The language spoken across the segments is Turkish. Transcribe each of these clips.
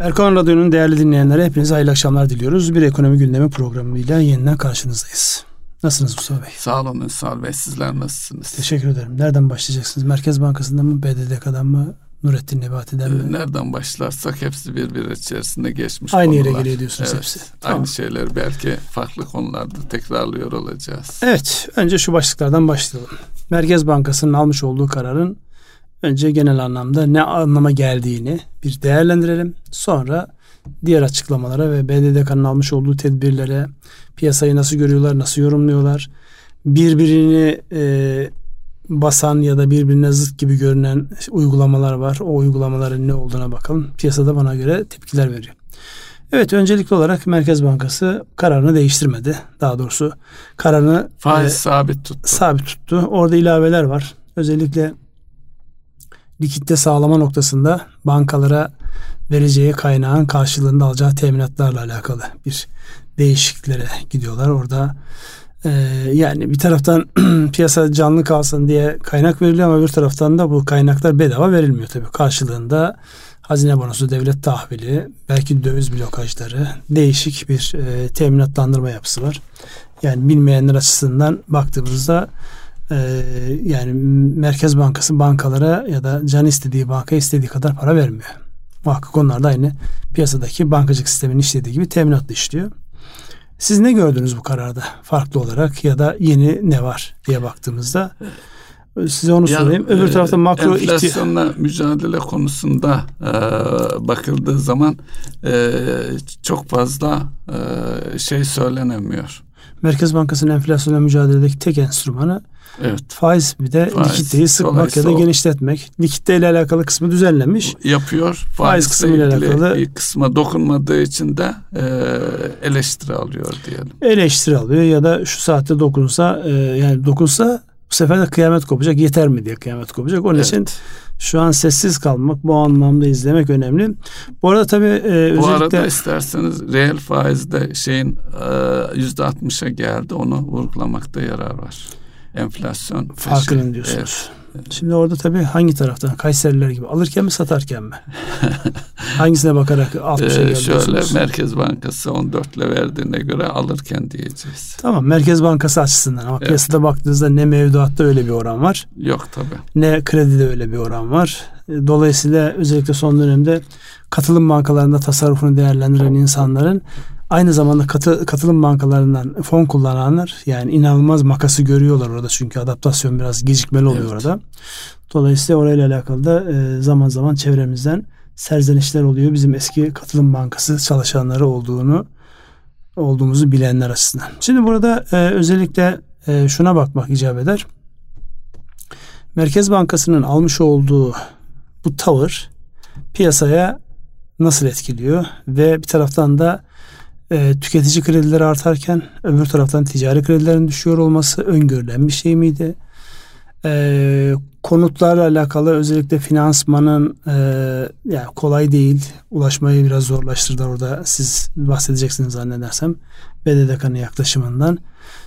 Erkan Radyo'nun değerli dinleyenlere hepinize hayırlı akşamlar diliyoruz. Bir ekonomi gündemi programıyla yeniden karşınızdayız. Nasılsınız Mustafa Bey? Sağ olun Ünsal Bey. Sizler nasılsınız? Teşekkür ederim. Nereden başlayacaksınız? Merkez Bankası'ndan mı, BDDK'dan mı, Nurettin Nebati'den mi? Ee, nereden başlarsak hepsi birbiri içerisinde geçmiş Aynı konular. yere geliyor diyorsunuz evet, hepsi. Aynı Tamam. şeyler belki farklı konularda tekrarlıyor olacağız. Evet, önce şu başlıklardan başlayalım. Merkez Bankası'nın almış olduğu kararın önce genel anlamda ne anlama geldiğini bir değerlendirelim. Sonra diğer açıklamalara ve BDDK'nın almış olduğu tedbirlere, piyasayı nasıl görüyorlar, nasıl yorumluyorlar, birbirini e, basan ya da birbirine zıt gibi görünen uygulamalar var. O uygulamaların ne olduğuna bakalım. Piyasada bana göre tepkiler veriyor. Evet öncelikli olarak Merkez Bankası kararını değiştirmedi. Daha doğrusu kararını Faiz e, sabit tuttu. sabit tuttu. Orada ilaveler var. Özellikle likitte sağlama noktasında bankalara vereceği kaynağın karşılığında alacağı teminatlarla alakalı bir değişikliklere gidiyorlar. Orada e, yani bir taraftan piyasa canlı kalsın diye kaynak veriliyor ama bir taraftan da bu kaynaklar bedava verilmiyor tabii. Karşılığında hazine bonosu, devlet tahvili, belki döviz blokajları, değişik bir e, teminatlandırma yapısı var. Yani bilmeyenler açısından baktığımızda e, yani Merkez Bankası bankalara ya da can istediği banka istediği kadar para vermiyor. Muhakkak onlar da aynı piyasadaki bankacılık sisteminin işlediği gibi teminatla işliyor. Siz ne gördünüz bu kararda farklı olarak ya da yeni ne var diye baktığımızda size onu Ya, sorayım. Öbür e, tarafta makro enflasyonla mücadele konusunda e, bakıldığı zaman e, çok fazla e, şey söylenemiyor. Merkez Bankası'nın enflasyonla mücadeledeki tek enstrümanı Evet. faiz bir de Faiz. likiditeyi sıkmak ya da genişletmek. Likitte ile alakalı kısmı düzenlemiş. yapıyor. Faiz Faizle kısmıyla ilgili alakalı- kısma dokunmadığı için de e, eleştiri alıyor diyelim. eleştiri alıyor ya da şu saatte dokunsa e, yani dokunsa bu sefer de kıyamet kopacak yeter mi diye kıyamet kopacak. Onun için Evet. şu an sessiz kalmak bu anlamda izlemek önemli. Bu arada tabii e, Bu özellikle arada isterseniz reel faizde şeyin e, yüzde altmışa geldi. Onu vurgulamakta yarar var. Enflasyon. farkının diyorsunuz. Şimdi orada tabii hangi taraftan Kayseriler gibi alırken mi satarken mi? Hangisine bakarak Evet. 60'a E, geldi şöyle? Merkez Bankası 14 ile verdiğine göre alırken diyeceğiz. Tamam Merkez Bankası açısından ama Evet. piyasada baktığınızda ne mevduatta öyle bir oran var Yok tabii. ne kredide öyle bir oran var. E, Dolayısıyla özellikle son dönemde katılım bankalarında tasarrufunu değerlendiren insanların aynı zamanda katı, katılım bankalarından fon kullananlar yani inanılmaz makası görüyorlar orada çünkü adaptasyon biraz gecikmeli oluyor Evet. orada. Dolayısıyla orayla alakalı da e, zaman zaman çevremizden serzenişler oluyor. Bizim eski katılım bankası çalışanları olduğunu olduğumuzu bilenler açısından. Şimdi burada e, özellikle e, şuna bakmak icap eder. Merkez Bankası'nın almış olduğu bu tavır piyasaya nasıl etkiliyor ve bir taraftan da e, tüketici kredileri artarken öbür taraftan ticari kredilerin düşüyor olması öngörülen bir şey miydi? E, konutlarla alakalı özellikle finansmanın e, yani kolay değil ulaşmayı biraz zorlaştırdı orada siz bahsedeceksiniz zannedersem BDDK'nın yaklaşımından.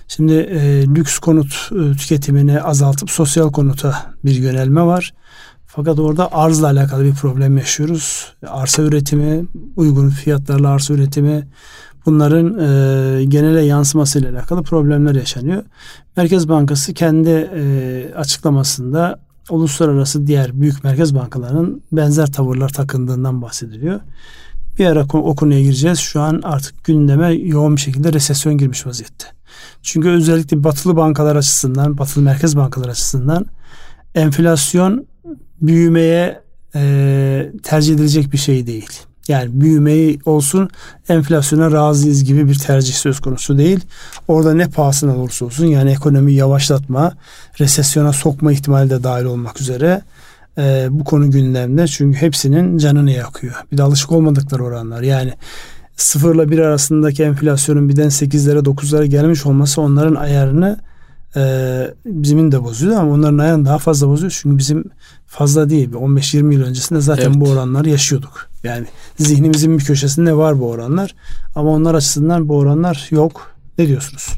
Şimdi e, lüks konut e, tüketimini azaltıp sosyal konuta bir yönelme var. Fakat orada arzla alakalı bir problem yaşıyoruz. Arsa üretimi, uygun fiyatlarla arsa üretimi bunların e, genele yansımasıyla alakalı problemler yaşanıyor. Merkez Bankası kendi e, açıklamasında uluslararası diğer büyük merkez bankalarının benzer tavırlar takındığından bahsediliyor. Bir ara o konuya gireceğiz. Şu an artık gündeme yoğun bir şekilde resesyon girmiş vaziyette. Çünkü özellikle batılı bankalar açısından, batılı merkez bankalar açısından enflasyon büyümeye e, tercih edilecek bir şey değil. Yani büyümeyi olsun enflasyona razıyız gibi bir tercih söz konusu değil. Orada ne pahasına olursa olsun yani ekonomi yavaşlatma, resesyona sokma ihtimali de dahil olmak üzere e, bu konu gündemde. Çünkü hepsinin canını yakıyor. Bir de alışık olmadıkları oranlar. Yani sıfırla bir arasındaki enflasyonun birden 8'lere 9'lara gelmiş olması onların ayarını e, bizimin de bozuyor ama onların ayarını daha fazla bozuyor. Çünkü bizim fazla değil. Bir 15-20 yıl öncesinde zaten Evet. bu oranları yaşıyorduk. Yani zihnimizin bir köşesinde var bu oranlar. Ama onlar açısından bu oranlar yok. Ne diyorsunuz?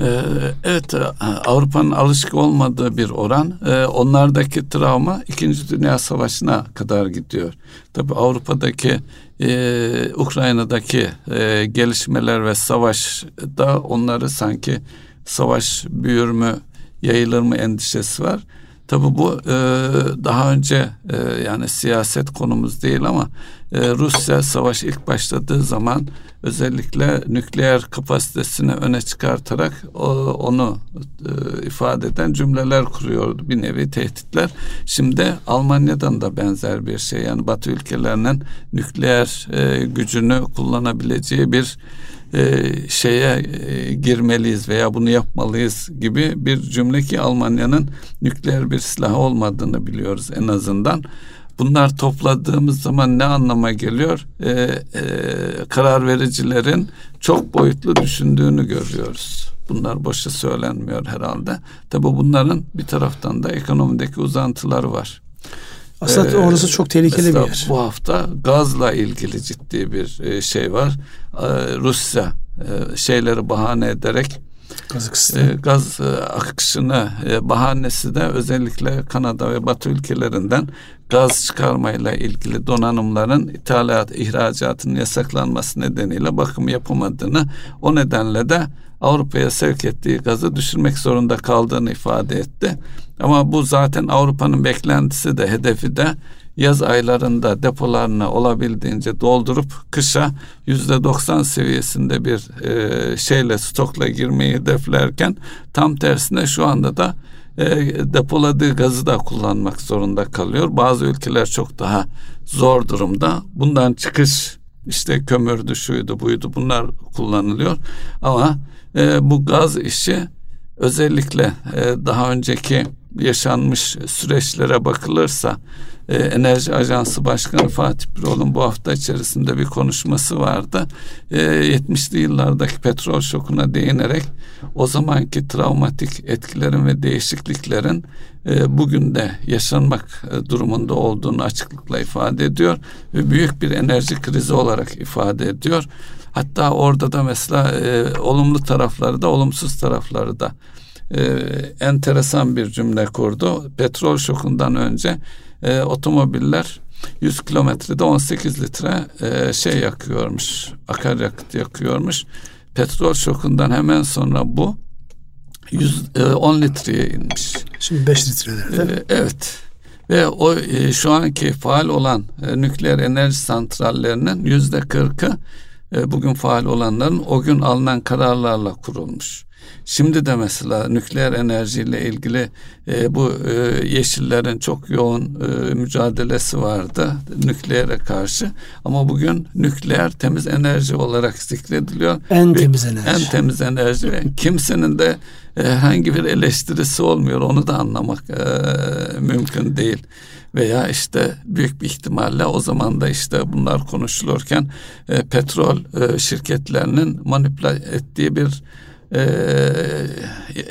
Ee, evet e, Avrupa'nın alışık olmadığı bir oran. Ee, onlardaki travma İkinci Dünya Savaşı'na kadar gidiyor. Tabi Avrupa'daki e, Ukrayna'daki e, gelişmeler ve savaş da onları sanki savaş büyür mü yayılır mı endişesi var. Tabi bu e, daha önce e, yani siyaset konumuz değil ama e, Rusya savaş ilk başladığı zaman özellikle nükleer kapasitesini öne çıkartarak o, onu e, ifade eden cümleler kuruyordu bir nevi tehditler. Şimdi Almanya'dan da benzer bir şey yani Batı ülkelerinin nükleer e, gücünü kullanabileceği bir e, şeye e, girmeliyiz veya bunu yapmalıyız gibi bir cümle ki Almanya'nın nükleer bir silah olmadığını biliyoruz en azından. Bunlar topladığımız zaman ne anlama geliyor? E, e, karar vericilerin çok boyutlu düşündüğünü görüyoruz. Bunlar boşa söylenmiyor herhalde. Tabi bunların bir taraftan da ekonomideki uzantıları var. Aslında ee, orası çok tehlikeli bir yer. Bu hafta gazla ilgili ciddi bir e, şey var. Ee, Rusya e, şeyleri bahane ederek Kazakistan. E, gaz akışını bahanesi de özellikle Kanada ve Batı ülkelerinden gaz çıkarmayla ilgili donanımların ithalat, ihracatının yasaklanması nedeniyle bakım yapamadığını o nedenle de Avrupa'ya sevk ettiği gazı düşürmek zorunda kaldığını ifade etti. Ama bu zaten Avrupa'nın beklentisi de hedefi de yaz aylarında depolarını olabildiğince doldurup kışa yüzde doksan seviyesinde bir e, şeyle stokla girmeyi hedeflerken tam tersine şu anda da e, depoladığı gazı da kullanmak zorunda kalıyor. Bazı ülkeler çok daha zor durumda. Bundan çıkış işte kömürdü, şuydu, buydu bunlar kullanılıyor. Ama e, bu gaz işi özellikle e, daha önceki yaşanmış süreçlere bakılırsa e, Enerji Ajansı Başkanı Fatih Birol'un bu hafta içerisinde bir konuşması vardı. E, 70'li yıllardaki petrol şokuna değinerek o zamanki travmatik etkilerin ve değişikliklerin e, bugün de yaşanmak e, durumunda olduğunu açıklıkla ifade ediyor ve büyük bir enerji krizi olarak ifade ediyor. Hatta orada da mesela e, olumlu tarafları da olumsuz tarafları da e, enteresan bir cümle kurdu. Petrol şokundan önce e, otomobiller 100 kilometrede 18 litre e, şey yakıyormuş, akaryakıt yakıyormuş. Petrol şokundan hemen sonra bu 100, e, 10 litreye inmiş. Şimdi 5 litrede. E, evet. Ve o e, şu anki faal olan e, nükleer enerji santrallerinin yüzde kırkı e, bugün faal olanların o gün alınan kararlarla kurulmuş. Şimdi de mesela nükleer enerjiyle ilgili e, bu e, yeşillerin çok yoğun e, mücadelesi vardı nükleere karşı. Ama bugün nükleer temiz enerji olarak zikrediliyor. En ve temiz enerji. En temiz enerji ve kimsenin de e, herhangi bir eleştirisi olmuyor. Onu da anlamak e, mümkün değil veya işte büyük bir ihtimalle o zaman da işte bunlar konuşulurken e, petrol e, şirketlerinin manipüle ettiği bir e,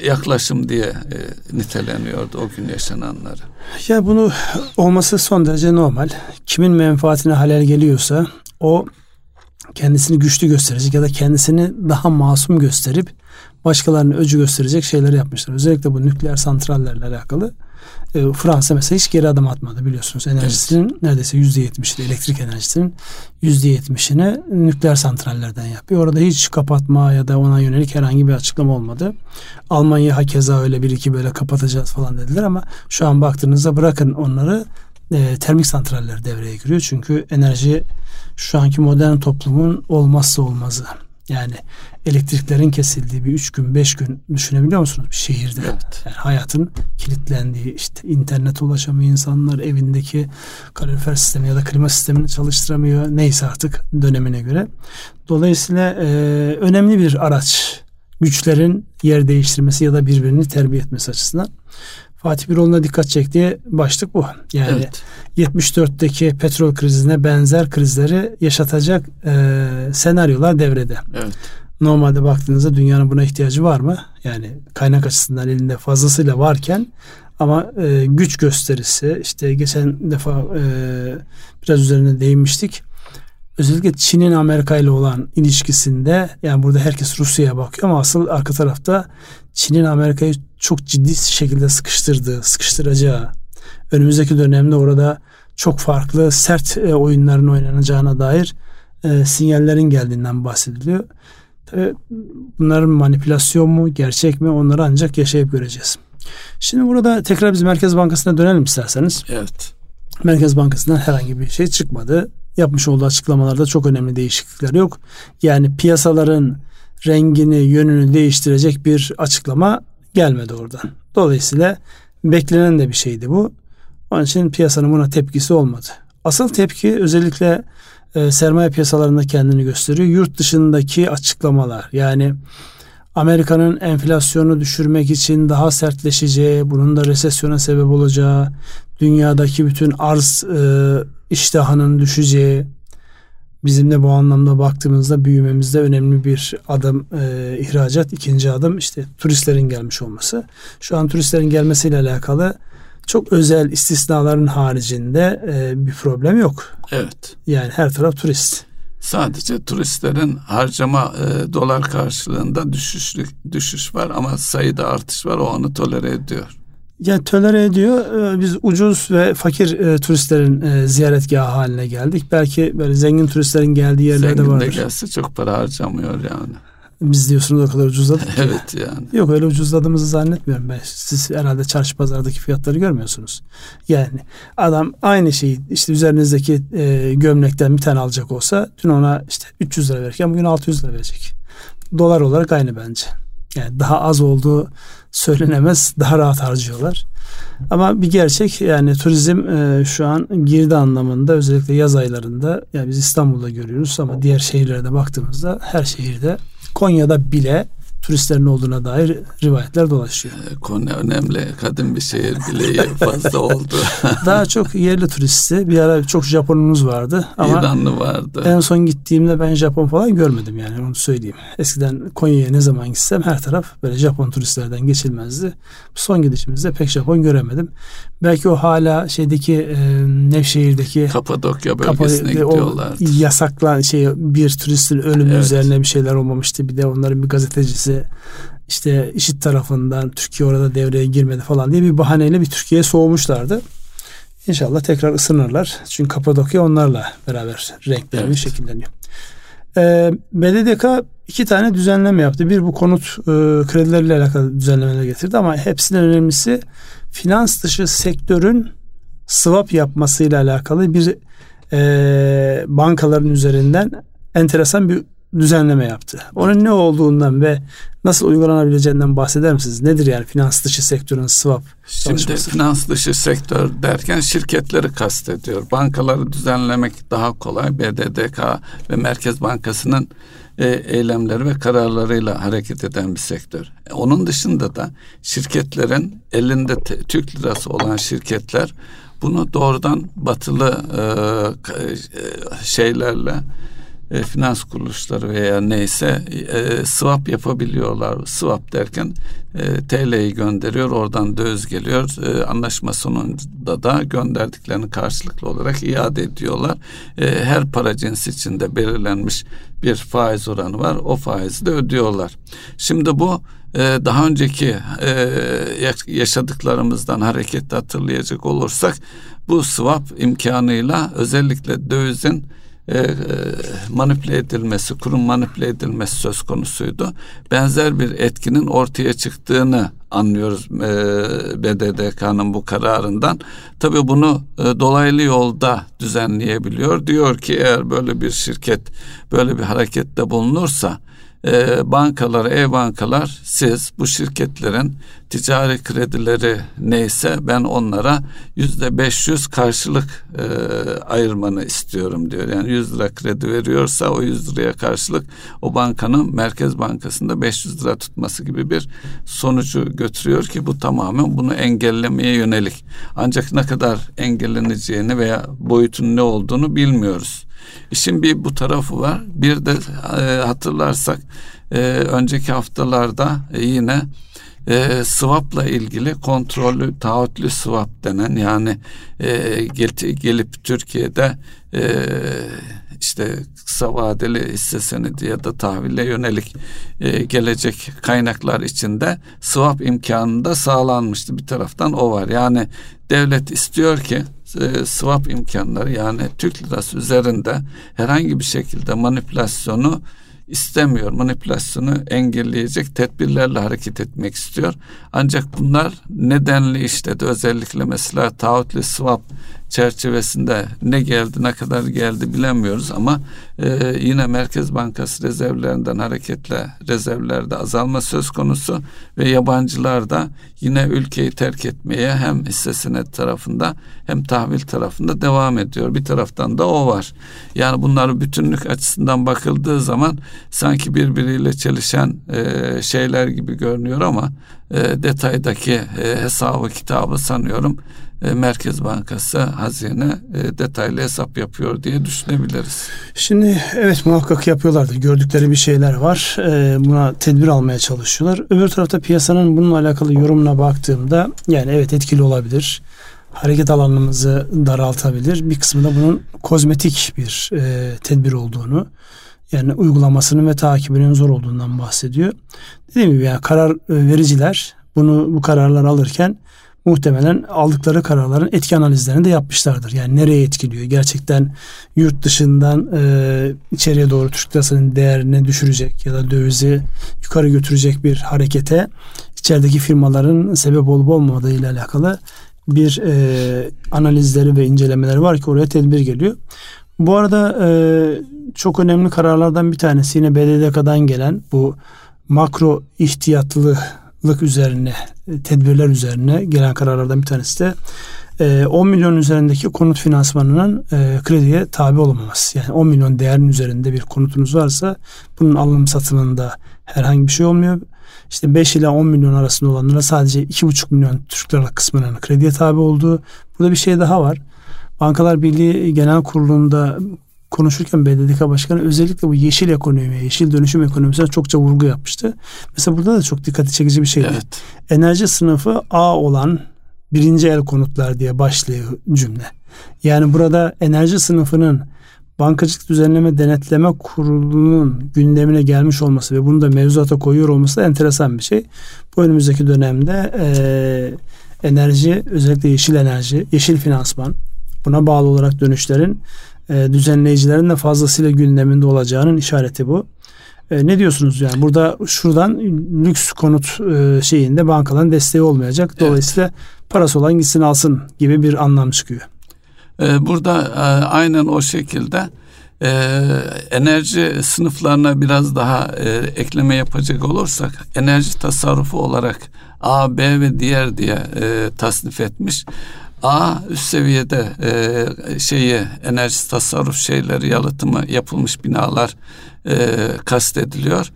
yaklaşım diye e, niteleniyordu o gün yaşananları. Ya bunu olması son derece normal. Kimin menfaatine halel geliyorsa o kendisini güçlü gösterecek ya da kendisini daha masum gösterip başkalarını öcü gösterecek şeyler yapmışlar. Özellikle bu nükleer santrallerle alakalı e, Fransa mesela hiç geri adım atmadı biliyorsunuz. Enerjisinin evet. neredeyse yüzde yetmişi elektrik enerjisinin yüzde yetmişini nükleer santrallerden yapıyor. Orada hiç kapatma ya da ona yönelik herhangi bir açıklama olmadı. Almanya hakeza öyle bir iki böyle kapatacağız falan dediler ama şu an baktığınızda bırakın onları e, termik santraller devreye giriyor. Çünkü enerji şu anki modern toplumun olmazsa olmazı. Yani elektriklerin kesildiği bir üç gün beş gün düşünebiliyor musunuz bir şehirde? Evet. Yani hayatın kilitlendiği işte internet ulaşamıyor insanlar evindeki kalorifer sistemi ya da klima sistemini çalıştıramıyor neyse artık dönemine göre. Dolayısıyla e, önemli bir araç güçlerin yer değiştirmesi ya da birbirini terbiye etmesi açısından. Fatih Birol'una dikkat çektiği başlık bu. Yani evet. 74'teki petrol krizine benzer krizleri yaşatacak e, senaryolar devrede. Evet. Normalde baktığınızda dünyanın buna ihtiyacı var mı? Yani kaynak açısından elinde fazlasıyla varken ama e, güç gösterisi işte geçen defa e, biraz üzerine değinmiştik. özellikle Çin'in Amerika ile olan ilişkisinde yani burada herkes Rusya'ya bakıyor ama asıl arka tarafta Çin'in Amerika'yı çok ciddi şekilde sıkıştırdığı, sıkıştıracağı, önümüzdeki dönemde orada çok farklı sert e, oyunların oynanacağına dair e, sinyallerin geldiğinden bahsediliyor. Tabii bunların manipülasyon mu, gerçek mi onları ancak yaşayıp göreceğiz. Şimdi burada tekrar biz Merkez Bankası'na dönelim isterseniz. Evet. Merkez Bankası'ndan herhangi bir şey çıkmadı. Yapmış olduğu açıklamalarda çok önemli değişiklikler yok. Yani piyasaların rengini, yönünü değiştirecek bir açıklama gelmedi oradan. Dolayısıyla beklenen de bir şeydi bu. Onun için piyasanın buna tepkisi olmadı. Asıl tepki özellikle e, sermaye piyasalarında kendini gösteriyor. Yurt dışındaki açıklamalar yani Amerika'nın enflasyonu düşürmek için daha sertleşeceği, bunun da resesyona sebep olacağı, dünyadaki bütün arz e, iştahının düşeceği, bizim de bu anlamda baktığımızda büyümemizde önemli bir adım e, ihracat. ikinci adım işte turistlerin gelmiş olması. Şu an turistlerin gelmesiyle alakalı çok özel istisnaların haricinde e, bir problem yok. Evet. Yani her taraf turist. Sadece turistlerin harcama e, dolar karşılığında düşüşlük düşüş var ama sayıda artış var o onu tolere ediyor. Yani tolere ediyor. E, biz ucuz ve fakir e, turistlerin e, ziyaretgahı haline geldik. Belki böyle zengin turistlerin geldiği yerlerde Zengin vardır. de gelse çok para harcamıyor yani. Biz diyorsunuz o kadar ucuzladık. evet yani. Yok öyle ucuzladığımızı zannetmiyorum ben. Siz herhalde çarşı pazardaki fiyatları görmüyorsunuz. Yani adam aynı şeyi işte üzerinizdeki e, gömlekten bir tane alacak olsa dün ona işte 300 lira verirken bugün 600 lira verecek. Dolar olarak aynı bence. Yani daha az olduğu söylenemez. Daha rahat harcıyorlar. Ama bir gerçek yani turizm e, şu an girdi anlamında özellikle yaz aylarında yani biz İstanbul'da görüyoruz ama diğer şehirlerde baktığımızda her şehirde Konya'da bile turistlerin olduğuna dair rivayetler dolaşıyor. Ee, Konya önemli. Kadın bir şehir bile fazla oldu. Daha çok yerli turisti. Bir ara çok Japonumuz vardı. Ama İranlı vardı. En son gittiğimde ben Japon falan görmedim yani onu söyleyeyim. Eskiden Konya'ya ne zaman gitsem her taraf böyle Japon turistlerden geçilmezdi. Son gidişimizde pek Japon göremedim. Belki o hala şeydeki e, Nevşehir'deki Kapadokya bölgesine gidiyorlardı. Yasaklan şey bir turistin ölümü evet. üzerine bir şeyler olmamıştı. Bir de onların bir gazetecisi işte işit tarafından Türkiye orada devreye girmedi falan diye bir bahaneyle bir Türkiye'ye soğumuşlardı. İnşallah tekrar ısınırlar. Çünkü Kapadokya onlarla beraber renklenmiş evet. şekilleniyor. Ee, BDDK iki tane düzenleme yaptı. Bir bu konut e, kredileriyle alakalı düzenlemeler getirdi ama hepsinden önemlisi finans dışı sektörün swap yapmasıyla alakalı bir e, bankaların üzerinden enteresan bir düzenleme yaptı. Onun ne olduğundan ve nasıl uygulanabileceğinden bahseder misiniz? Nedir yani finans dışı sektörün swap Şimdi finans dışı sektör derken şirketleri kastediyor. Bankaları düzenlemek daha kolay. BDDK ve Merkez Bankası'nın e, eylemleri ve kararlarıyla hareket eden bir sektör. E, onun dışında da şirketlerin elinde te, Türk lirası olan şirketler bunu doğrudan batılı e, e şeylerle e, finans kuruluşları veya neyse e, swap yapabiliyorlar. Swap derken e, TL'yi gönderiyor, oradan döviz geliyor. E, anlaşma sonunda da gönderdiklerini karşılıklı olarak iade ediyorlar. E, her para cinsi içinde belirlenmiş bir faiz oranı var. O faizi de ödüyorlar. Şimdi bu e, daha önceki e, yaşadıklarımızdan hareketle hatırlayacak olursak bu swap imkanıyla özellikle dövizin e, e, manipüle edilmesi, kurum manipüle edilmesi söz konusuydu. Benzer bir etkinin ortaya çıktığını anlıyoruz e, BDDK'nın bu kararından. Tabii bunu e, dolaylı yolda düzenleyebiliyor. Diyor ki eğer böyle bir şirket böyle bir harekette bulunursa e, bankalar, e-bankalar siz bu şirketlerin ticari kredileri neyse ben onlara yüzde 500 karşılık e, ayırmanı istiyorum diyor. Yani 100 lira kredi veriyorsa o 100 liraya karşılık o bankanın Merkez Bankası'nda 500 lira tutması gibi bir sonucu götürüyor ki bu tamamen bunu engellemeye yönelik. Ancak ne kadar engelleneceğini veya boyutun ne olduğunu bilmiyoruz. İşin bir bu tarafı var. Bir de e, hatırlarsak e, önceki haftalarda e, yine e, swap'la ilgili kontrollü taahhütlü swap denen yani e, gelip, Türkiye'de e, işte işte kısa vadeli hisse senedi ya da tahvile yönelik e, gelecek kaynaklar içinde swap imkanı da sağlanmıştı. Bir taraftan o var. Yani devlet istiyor ki e, swap imkanları yani Türk lirası üzerinde herhangi bir şekilde manipülasyonu istemiyor. Manipülasyonu engelleyecek tedbirlerle hareket etmek istiyor. Ancak bunlar nedenli işledi. Özellikle mesela taahhütlü swap çerçevesinde ne geldi ne kadar geldi bilemiyoruz ama e, yine Merkez Bankası rezervlerinden hareketle rezervlerde azalma söz konusu ve yabancılar da yine ülkeyi terk etmeye hem hisse senet tarafında hem tahvil tarafında devam ediyor. Bir taraftan da o var. Yani bunları bütünlük açısından bakıldığı zaman sanki birbiriyle çelişen e, şeyler gibi görünüyor ama e, detaydaki e, hesabı kitabı sanıyorum e, Merkez Bankası hazine e, detaylı hesap yapıyor diye düşünebiliriz. Şimdi evet muhakkak yapıyorlardır. Gördükleri bir şeyler var. E, buna tedbir almaya çalışıyorlar. Öbür tarafta piyasanın bununla alakalı yorumuna baktığımda yani evet etkili olabilir. Hareket alanımızı daraltabilir. Bir kısmı da bunun kozmetik bir tedbir olduğunu yani uygulamasının ve takibinin zor olduğundan bahsediyor. Dediğim gibi yani karar vericiler bunu bu kararlar alırken muhtemelen aldıkları kararların etki analizlerini de yapmışlardır. Yani nereye etkiliyor? Gerçekten yurt dışından e, içeriye doğru Türk lirasının değerini düşürecek ya da dövizi yukarı götürecek bir harekete içerideki firmaların sebep olup olmadığı ile alakalı bir e, analizleri ve incelemeleri var ki oraya tedbir geliyor. Bu arada e, çok önemli kararlardan bir tanesi yine BDDK'dan gelen bu makro ihtiyatlılık üzerine tedbirler üzerine gelen kararlardan bir tanesi de 10 e, milyon üzerindeki konut finansmanının e, krediye tabi olamaması. Yani 10 milyon değerin üzerinde bir konutunuz varsa bunun alım satımında herhangi bir şey olmuyor. İşte 5 ila 10 milyon arasında olanlara sadece 2,5 milyon Türk liralık kısmının krediye tabi olduğu. Burada bir şey daha var. Bankalar Birliği Genel Kurulu'nda konuşurken BDDK Başkanı özellikle bu yeşil ekonomiye, yeşil dönüşüm ekonomisine çokça vurgu yapmıştı. Mesela burada da çok dikkati çekici bir şey. Evet. Enerji sınıfı A olan birinci el konutlar diye başlıyor cümle. Yani burada enerji sınıfının Bankacılık Düzenleme Denetleme Kurulu'nun gündemine gelmiş olması ve bunu da mevzuata koyuyor olması da enteresan bir şey. Bu önümüzdeki dönemde e, enerji özellikle yeşil enerji, yeşil finansman buna bağlı olarak dönüşlerin e, düzenleyicilerin de fazlasıyla gündeminde olacağının işareti bu. E, ne diyorsunuz yani burada şuradan lüks konut e, şeyinde bankaların desteği olmayacak. Dolayısıyla evet. parası olan gitsin alsın gibi bir anlam çıkıyor. E, burada e, aynen o şekilde e, enerji sınıflarına biraz daha e, ekleme yapacak olursak enerji tasarrufu olarak A, B ve diğer diye e, tasnif etmiş. A üst seviyede e, şeyi enerji tasarruf şeyleri yalıtımı yapılmış binalar e, kastediliyor.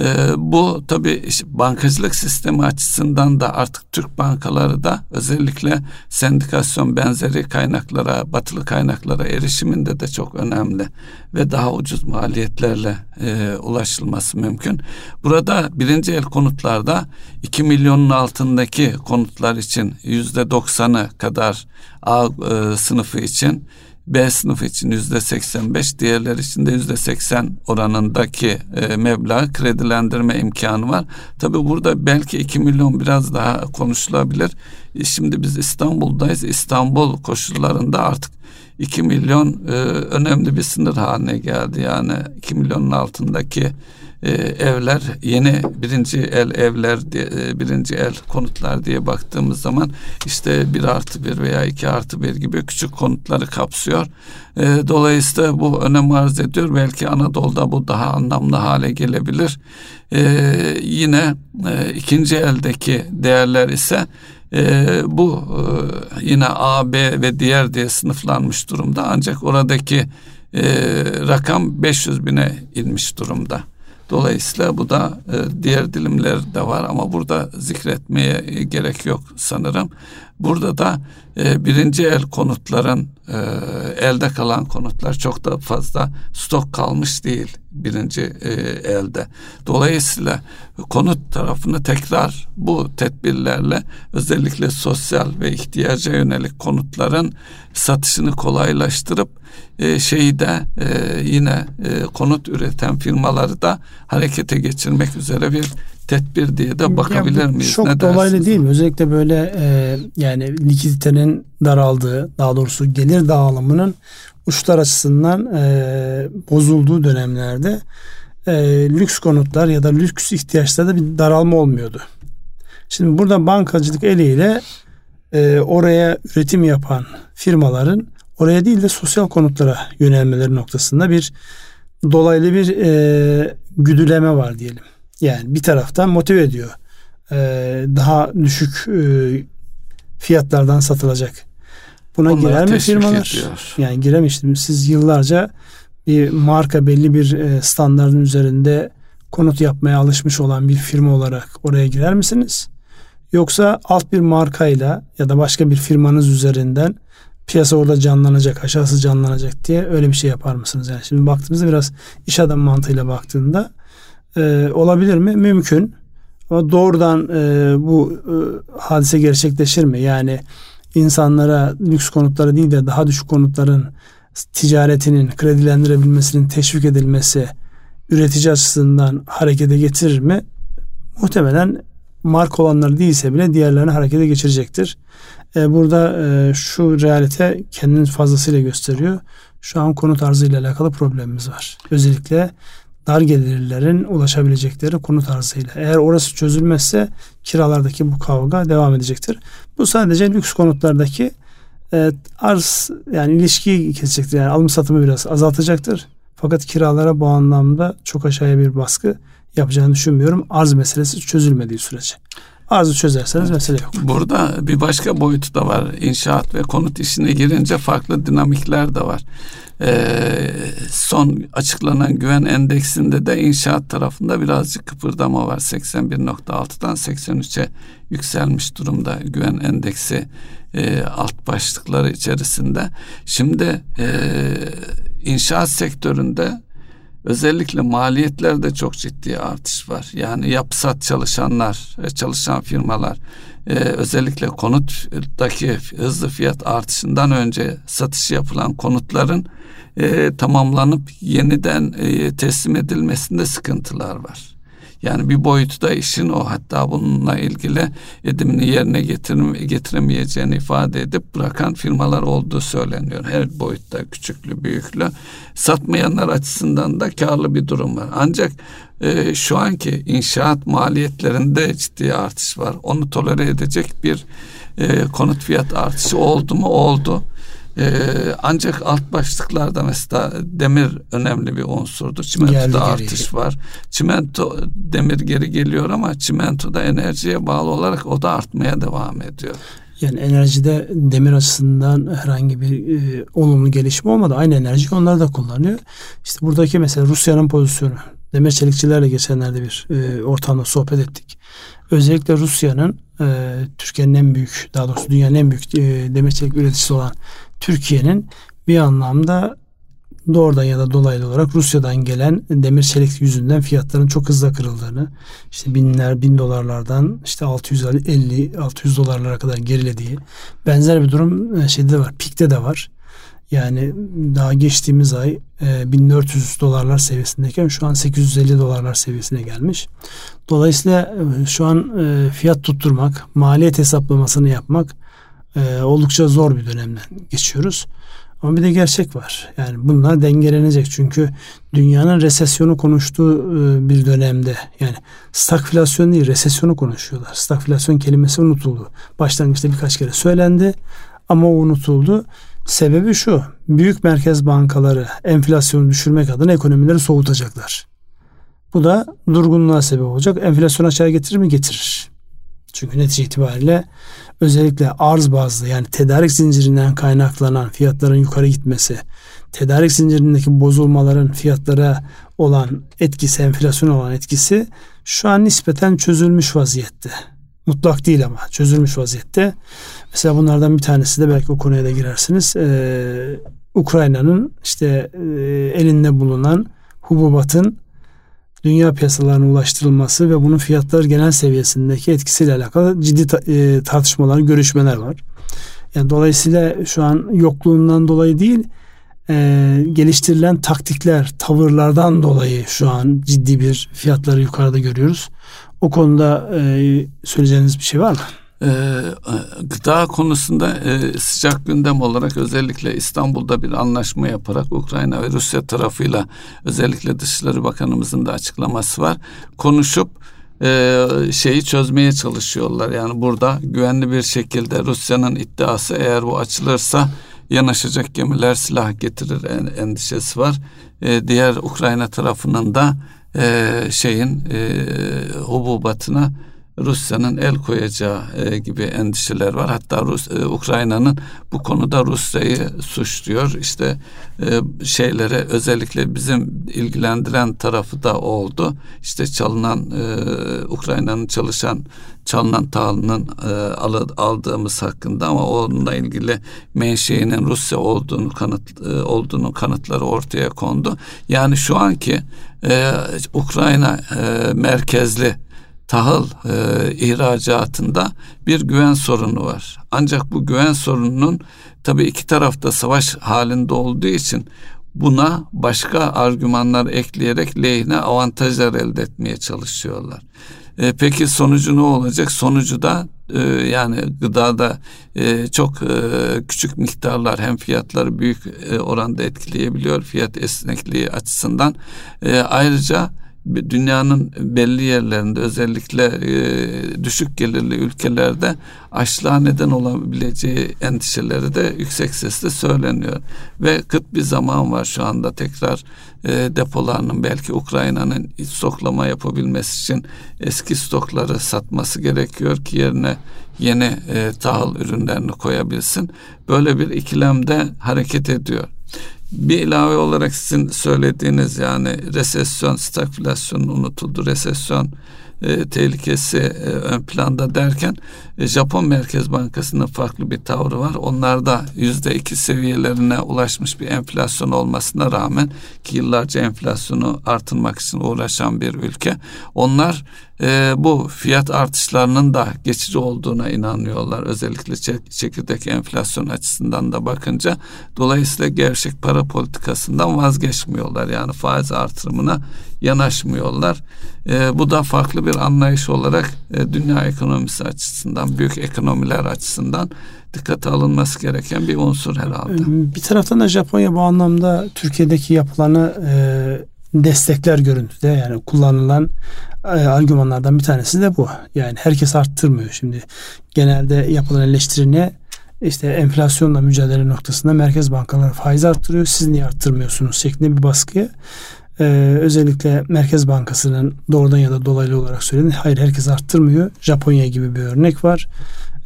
E, bu tabi bankacılık sistemi açısından da artık Türk bankaları da özellikle sendikasyon benzeri kaynaklara, batılı kaynaklara erişiminde de çok önemli ve daha ucuz maliyetlerle e, ulaşılması mümkün. Burada birinci el konutlarda 2 milyonun altındaki konutlar için yüzde doksanı kadar A e, sınıfı için B sınıfı için yüzde 85, diğerler için de yüzde 80 oranındaki e, meblağ kredilendirme imkanı var. Tabi burada belki 2 milyon biraz daha konuşulabilir. E, şimdi biz İstanbul'dayız. İstanbul koşullarında artık 2 milyon e, önemli bir sınır haline geldi. Yani 2 milyonun altındaki e, evler yeni birinci el evler diye, e, birinci el konutlar diye baktığımız zaman işte bir artı bir veya iki artı bir gibi küçük konutları kapsıyor. E, dolayısıyla bu önem arz ediyor. Belki Anadolu'da bu daha anlamlı hale gelebilir. E, yine e, ikinci eldeki değerler ise e, bu e, yine A, B ve diğer diye sınıflanmış durumda. Ancak oradaki e, rakam 500 bine inmiş durumda. Dolayısıyla bu da e, diğer dilimler de var ama burada zikretmeye gerek yok sanırım. Burada da e, birinci el konutların e, elde kalan konutlar çok da fazla stok kalmış değil birinci e, elde. Dolayısıyla konut tarafını tekrar bu tedbirlerle özellikle sosyal ve ihtiyaca yönelik konutların satışını kolaylaştırıp e, şeyi de e, yine e, konut üreten firmaları da harekete geçirmek üzere bir tedbir diye de bakabilir ya, miyiz? Çok ne dolaylı değil mi? Özellikle böyle e, yani likiditenin daraldığı, daha doğrusu gelir dağılımının uçlar açısından e, bozulduğu dönemlerde e, lüks konutlar ya da lüks ihtiyaçlarda bir daralma olmuyordu. Şimdi burada bankacılık eliyle e, oraya üretim yapan firmaların oraya değil de sosyal konutlara yönelmeleri noktasında bir dolaylı bir e, güdüleme var diyelim. Yani bir taraftan motive ediyor. Ee, daha düşük e, fiyatlardan satılacak. Buna Onlar girer mi firmalar? Ediyor. Yani giremiştim. Siz yıllarca bir marka belli bir e, standartın üzerinde konut yapmaya alışmış olan bir firma olarak oraya girer misiniz? Yoksa alt bir markayla ya da başka bir firmanız üzerinden piyasa orada canlanacak, aşağısı canlanacak diye öyle bir şey yapar mısınız? Yani şimdi baktığımızda biraz iş adam mantığıyla baktığında e, olabilir mi? Mümkün. Ama doğrudan e, bu e, hadise gerçekleşir mi? Yani insanlara lüks konutları değil de daha düşük konutların ticaretinin kredilendirebilmesinin teşvik edilmesi üretici açısından harekete getirir mi? Muhtemelen marka olanlar değilse bile diğerlerini harekete geçirecektir. Ee, burada e, şu realite kendini fazlasıyla gösteriyor. Şu an konut arzıyla alakalı problemimiz var. Özellikle dar gelirlerin ulaşabilecekleri konu tarzıyla. Eğer orası çözülmezse kiralardaki bu kavga devam edecektir. Bu sadece lüks konutlardaki e, arz yani ilişkiyi kesecektir. Yani alım satımı biraz azaltacaktır. Fakat kiralara bu anlamda çok aşağıya bir baskı yapacağını düşünmüyorum. Arz meselesi çözülmediği sürece. Arzı çözerseniz mesele yok. Burada bir başka boyutu da var. İnşaat ve konut işine girince farklı dinamikler de var. Ee, son açıklanan güven endeksinde de inşaat tarafında birazcık kıpırdama var. 81.6'dan 83'e yükselmiş durumda güven endeksi e, alt başlıkları içerisinde. Şimdi e, inşaat sektöründe Özellikle maliyetlerde çok ciddi artış var. Yani yapsat çalışanlar, e, çalışan firmalar e, özellikle konuttaki hızlı fiyat artışından önce satış yapılan konutların e, tamamlanıp yeniden teslim edilmesinde sıkıntılar var. Yani bir boyutu da işin o. Hatta bununla ilgili edimini yerine getirme, getiremeyeceğini ifade edip bırakan firmalar olduğu söyleniyor. Her boyutta küçüklü büyüklü. Satmayanlar açısından da karlı bir durum var. Ancak e, şu anki inşaat maliyetlerinde ciddi artış var. Onu tolere edecek bir e, konut fiyat artışı oldu mu? Oldu. Ee, ancak alt başlıklarda mesela demir önemli bir unsurdur. Çimentoda artış var. Çimento demir geri geliyor ama çimentoda enerjiye bağlı olarak o da artmaya devam ediyor. Yani enerjide demir açısından herhangi bir e, olumlu gelişme olmadı. Aynı enerji onlar da kullanıyor. İşte buradaki mesela Rusya'nın pozisyonu. Demir çelikçilerle geçenlerde bir e, ortamda sohbet ettik. Özellikle Rusya'nın e, Türkiye'nin en büyük, daha doğrusu dünyanın en büyük e, demir çelik üreticisi olan Türkiye'nin bir anlamda doğrudan ya da dolaylı olarak Rusya'dan gelen demir çelik yüzünden fiyatların çok hızlı kırıldığını işte binler bin dolarlardan işte 650 600 dolarlara kadar gerilediği benzer bir durum e, şeyde de var pikte de var. Yani daha geçtiğimiz ay 1400 e, dolarlar seviyesindeyken şu an 850 dolarlar seviyesine gelmiş. Dolayısıyla e, şu an fiyat tutturmak, maliyet hesaplamasını yapmak e, oldukça zor bir dönemden geçiyoruz. Ama bir de gerçek var. Yani bunlar dengelenecek. Çünkü dünyanın resesyonu konuştuğu e, bir dönemde yani stagflasyon değil resesyonu konuşuyorlar. Stagflasyon kelimesi unutuldu. Başlangıçta birkaç kere söylendi ama o unutuldu. Sebebi şu. Büyük merkez bankaları enflasyonu düşürmek adına ekonomileri soğutacaklar. Bu da durgunluğa sebep olacak. Enflasyon aşağı getirir mi? Getirir. Çünkü netice itibariyle özellikle arz bazlı yani tedarik zincirinden kaynaklanan fiyatların yukarı gitmesi, tedarik zincirindeki bozulmaların fiyatlara olan etkisi, enflasyon olan etkisi şu an nispeten çözülmüş vaziyette. mutlak değil ama çözülmüş vaziyette. Mesela bunlardan bir tanesi de belki o konuya da girersiniz. Ee, Ukrayna'nın işte e, elinde bulunan hububatın dünya piyasalarına ulaştırılması ve bunun fiyatlar genel seviyesindeki etkisiyle alakalı ciddi e, tartışmalar, görüşmeler var. Yani dolayısıyla şu an yokluğundan dolayı değil, e, geliştirilen taktikler, tavırlardan dolayı şu an ciddi bir fiyatları yukarıda görüyoruz. O konuda e, söyleyeceğiniz bir şey var mı? Ee, gıda konusunda e, sıcak gündem olarak özellikle İstanbul'da bir anlaşma yaparak Ukrayna ve Rusya tarafıyla özellikle Dışişleri Bakanımızın da açıklaması var. Konuşup e, şeyi çözmeye çalışıyorlar. Yani burada güvenli bir şekilde Rusya'nın iddiası eğer bu açılırsa yanaşacak gemiler silah getirir endişesi var. E, diğer Ukrayna tarafının da e, şeyin e, hububatına Rusya'nın el koyacağı e, gibi endişeler var. Hatta Rus, e, Ukrayna'nın bu konuda Rusya'yı suçluyor. İşte e, şeylere özellikle bizim ilgilendiren tarafı da oldu. İşte çalınan e, Ukrayna'nın çalışan çalınan tahılının e, aldığımız hakkında ama onunla ilgili menşeinin Rusya olduğunu kanıt e, olduğunu kanıtları ortaya kondu. Yani şu anki e, Ukrayna e, merkezli tahıl e, ihracatında bir güven sorunu var. Ancak bu güven sorununun tabii iki tarafta savaş halinde olduğu için buna başka argümanlar ekleyerek lehine avantajlar elde etmeye çalışıyorlar. E, peki sonucu ne olacak? Sonucu da e, yani gıdada e, çok e, küçük miktarlar hem fiyatları büyük e, oranda etkileyebiliyor fiyat esnekliği açısından. Ayrıca dünyanın belli yerlerinde özellikle e, düşük gelirli ülkelerde açlığa neden olabileceği endişeleri de yüksek sesle söyleniyor. Ve kıt bir zaman var şu anda tekrar e, depolarının belki Ukrayna'nın stoklama yapabilmesi için eski stokları satması gerekiyor ki yerine yeni e, tahıl ürünlerini koyabilsin. Böyle bir ikilemde hareket ediyor. Bir ilave olarak sizin söylediğiniz yani resesyon, stagflasyon unutuldu. Resesyon e, tehlikesi e, ön planda derken Japon Merkez Bankası'nın farklı bir tavrı var. Onlar da yüzde iki seviyelerine ulaşmış bir enflasyon olmasına rağmen ki yıllarca enflasyonu artırmak için uğraşan bir ülke. Onlar e, bu fiyat artışlarının da geçici olduğuna inanıyorlar. Özellikle çekirdek enflasyon açısından da bakınca. Dolayısıyla gerçek para politikasından vazgeçmiyorlar. Yani faiz artırımına yanaşmıyorlar. E, bu da farklı bir anlayış olarak e, dünya ekonomisi açısından, büyük ekonomiler açısından dikkate alınması gereken bir unsur herhalde. Bir taraftan da Japonya bu anlamda Türkiye'deki yapılanı e, destekler görüntüde yani kullanılan e, argümanlardan bir tanesi de bu. Yani herkes arttırmıyor. Şimdi genelde yapılan eleştiri ne? İşte enflasyonla mücadele noktasında merkez bankaları faiz arttırıyor. Siz niye arttırmıyorsunuz şeklinde bir baskı. Ee, özellikle Merkez Bankası'nın doğrudan ya da dolaylı olarak söylediğini hayır herkes arttırmıyor. Japonya gibi bir örnek var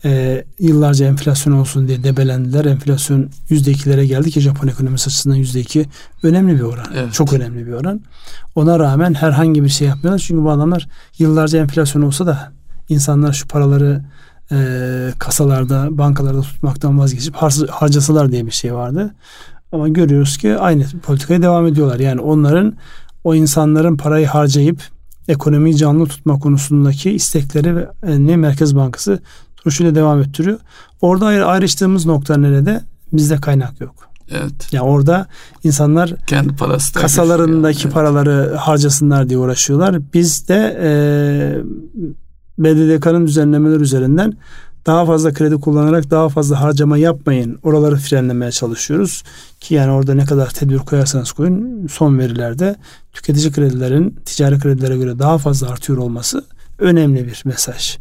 e, yıllarca enflasyon olsun diye debelendiler. Enflasyon yüzde ikilere geldi ki Japon ekonomisi açısından yüzde iki önemli bir oran. Evet. Çok önemli bir oran. Ona rağmen herhangi bir şey yapmıyorlar. Çünkü bu adamlar yıllarca enflasyon olsa da insanlar şu paraları e, kasalarda, bankalarda tutmaktan vazgeçip har- harcasalar diye bir şey vardı. Ama görüyoruz ki aynı politikaya devam ediyorlar. Yani onların o insanların parayı harcayıp ekonomiyi canlı tutma konusundaki istekleri ne Merkez Bankası duruşuyla devam ettiriyor. Orada ayrı, ayrıştığımız nokta nerede? Bizde kaynak yok. Evet. Yani orada insanlar kendi parası kasalarındaki yani. paraları harcasınlar diye uğraşıyorlar. Biz de e, BDDK'nın düzenlemeler üzerinden daha fazla kredi kullanarak daha fazla harcama yapmayın. Oraları frenlemeye çalışıyoruz. Ki yani orada ne kadar tedbir koyarsanız koyun son verilerde tüketici kredilerin ticari kredilere göre daha fazla artıyor olması önemli bir mesaj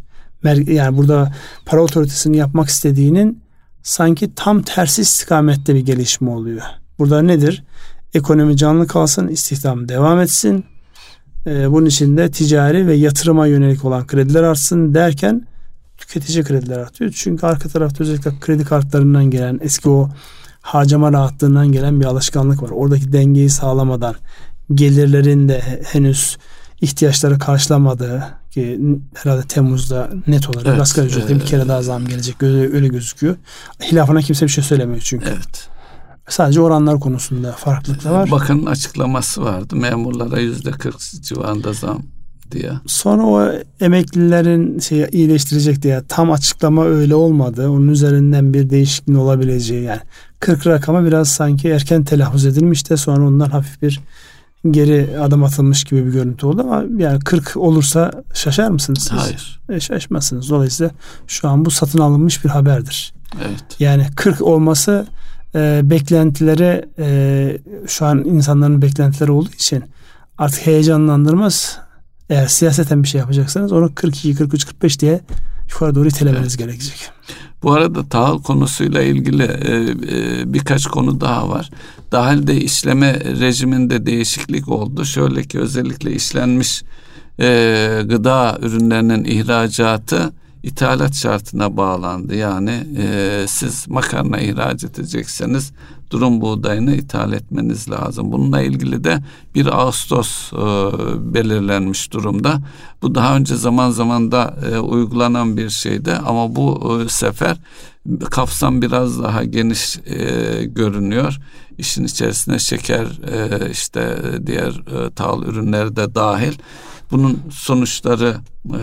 yani burada para otoritesini yapmak istediğinin sanki tam tersi istikamette bir gelişme oluyor. Burada nedir? Ekonomi canlı kalsın, istihdam devam etsin. Ee, bunun için de ticari ve yatırıma yönelik olan krediler artsın derken tüketici krediler artıyor. Çünkü arka tarafta özellikle kredi kartlarından gelen eski o harcama rahatlığından gelen bir alışkanlık var. Oradaki dengeyi sağlamadan gelirlerin de henüz ihtiyaçları karşılamadığı ki herhalde Temmuz'da net olarak evet, asgari ücrete evet. bir kere daha zam gelecek öyle, gözüküyor. Hilafına kimse bir şey söylemiyor çünkü. Evet. Sadece oranlar konusunda farklılıklar var. Bakın açıklaması vardı. Memurlara yüzde 40 civarında zam diye. Sonra o emeklilerin şey iyileştirecek diye tam açıklama öyle olmadı. Onun üzerinden bir değişikliğin olabileceği yani 40 rakama biraz sanki erken telaffuz edilmiş de sonra ondan hafif bir geri adım atılmış gibi bir görüntü oldu ama yani 40 olursa şaşar mısınız siz? Hayır. E, şaşmazsınız. Dolayısıyla şu an bu satın alınmış bir haberdir. Evet. Yani 40 olması e, beklentilere e, şu an insanların beklentileri olduğu için artık heyecanlandırmaz. Eğer siyaseten bir şey yapacaksanız onu 42, 43, 45 diye yukarı doğru itelemeniz evet. gerekecek. Bu arada tahıl konusuyla ilgili e, e, birkaç konu daha var. Dahilde işleme rejiminde değişiklik oldu. Şöyle ki özellikle işlenmiş e, gıda ürünlerinin ihracatı ithalat şartına bağlandı. Yani e, siz makarna ihraç edecekseniz durum buğdayını ithal etmeniz lazım. Bununla ilgili de bir Ağustos e, belirlenmiş durumda. Bu daha önce zaman zaman da e, uygulanan bir şeydi ama bu e, sefer kapsam biraz daha geniş e, görünüyor. İşin içerisine şeker e, işte diğer e, tahıl ürünleri de dahil bunun sonuçları e,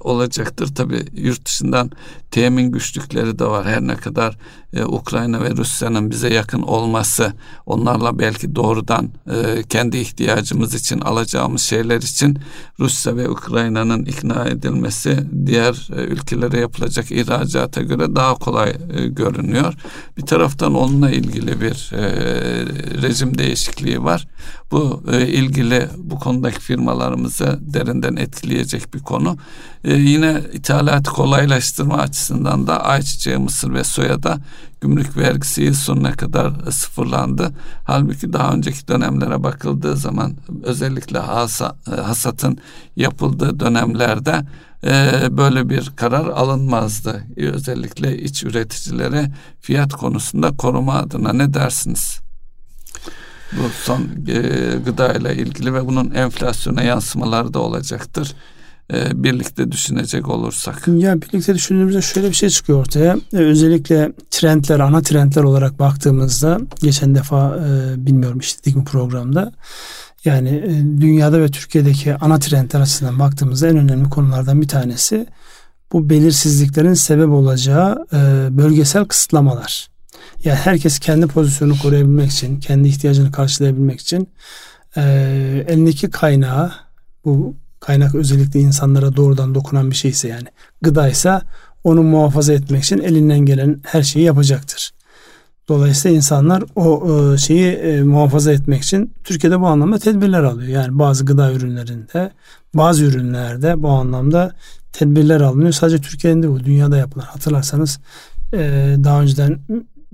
olacaktır. Tabi yurt dışından temin güçlükleri de var. Her ne kadar e, Ukrayna ve Rusya'nın bize yakın olması, onlarla belki doğrudan e, kendi ihtiyacımız için alacağımız şeyler için Rusya ve Ukrayna'nın ikna edilmesi diğer e, ülkelere yapılacak ihracata göre daha kolay e, görünüyor. Bir taraftan onunla ilgili bir e, rejim değişikliği var. Bu e, ilgili bu konudaki firmalarımızı derinden etkileyecek bir konu. E, yine ithalatı kolaylaştırma açısından da ayçiçeği, mısır ve soya da gümrük vergisi yıl sonuna kadar sıfırlandı. Halbuki daha önceki dönemlere bakıldığı zaman özellikle hasa, e, hasatın yapıldığı dönemlerde e, böyle bir karar alınmazdı. E, özellikle iç üreticilere fiyat konusunda koruma adına ne dersiniz? Bu son e, gıda ile ilgili ve bunun enflasyona yansımaları da olacaktır e, birlikte düşünecek olursak. Ya birlikte düşündüğümüzde şöyle bir şey çıkıyor ortaya. E, özellikle trendler, ana trendler olarak baktığımızda geçen defa e, bilmiyorum işledik mi programda. Yani e, dünyada ve Türkiye'deki ana trendler açısından baktığımızda en önemli konulardan bir tanesi bu belirsizliklerin sebep olacağı e, bölgesel kısıtlamalar. Yani herkes kendi pozisyonunu koruyabilmek için, kendi ihtiyacını karşılayabilmek için e, elindeki kaynağı bu kaynak özellikle insanlara doğrudan dokunan bir şeyse yani gıdaysa onu muhafaza etmek için elinden gelen her şeyi yapacaktır. Dolayısıyla insanlar o şeyi muhafaza etmek için Türkiye'de bu anlamda tedbirler alıyor. Yani bazı gıda ürünlerinde, bazı ürünlerde bu anlamda tedbirler alınıyor. Sadece Türkiye'nin de bu dünyada yapılan. Hatırlarsanız daha önceden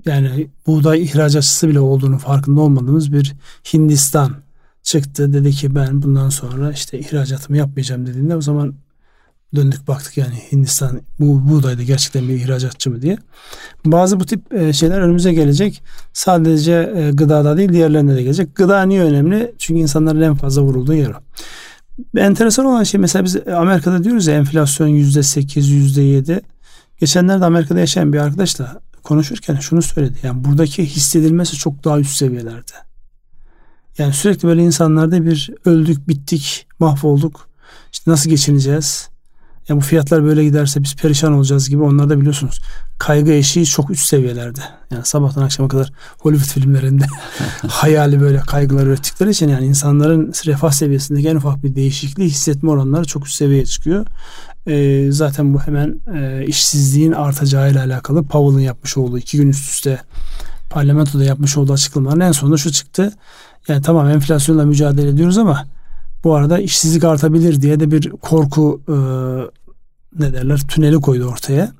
yani buğday ihracatçısı bile olduğunu farkında olmadığımız bir Hindistan çıktı dedi ki ben bundan sonra işte ihracatımı yapmayacağım dediğinde o zaman döndük baktık yani Hindistan bu buğdayda gerçekten bir ihracatçı mı diye. Bazı bu tip e, şeyler önümüze gelecek. Sadece e, gıdada değil diğerlerine de gelecek. Gıda niye önemli? Çünkü insanların en fazla vurulduğu yer. Enteresan olan şey mesela biz Amerika'da diyoruz ya enflasyon yüzde sekiz, yüzde yedi. Geçenlerde Amerika'da yaşayan bir arkadaşla konuşurken şunu söyledi. Yani buradaki hissedilmesi çok daha üst seviyelerde. Yani sürekli böyle insanlarda bir öldük, bittik, mahvolduk. İşte nasıl geçineceğiz? Ya bu fiyatlar böyle giderse biz perişan olacağız gibi onlar da biliyorsunuz. Kaygı eşiği çok üst seviyelerde. Yani sabahtan akşama kadar Hollywood filmlerinde hayali böyle kaygılar ürettikleri için yani insanların refah seviyesindeki en ufak bir değişikliği hissetme oranları çok üst seviyeye çıkıyor. Ee, zaten bu hemen e, işsizliğin artacağıyla alakalı Powell'ın yapmış olduğu iki gün üst üste parlamentoda yapmış olduğu açıklamaların en sonunda şu çıktı. Yani tamam enflasyonla mücadele ediyoruz ama bu arada işsizlik artabilir diye de bir korku e, ne derler tüneli koydu ortaya.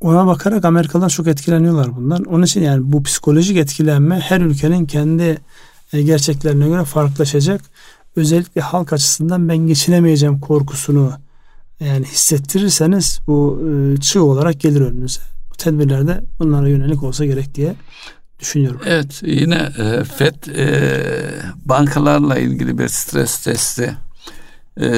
Ona bakarak Amerikalılar çok etkileniyorlar bundan. Onun için yani bu psikolojik etkilenme her ülkenin kendi e, gerçeklerine göre farklılaşacak. Özellikle halk açısından ben geçinemeyeceğim korkusunu yani hissettirirseniz bu e, çığ olarak gelir önünüze. Bu tedbirlerde bunlara yönelik olsa gerek diye düşünüyorum. Evet yine e, FED bankalarla ilgili bir stres testi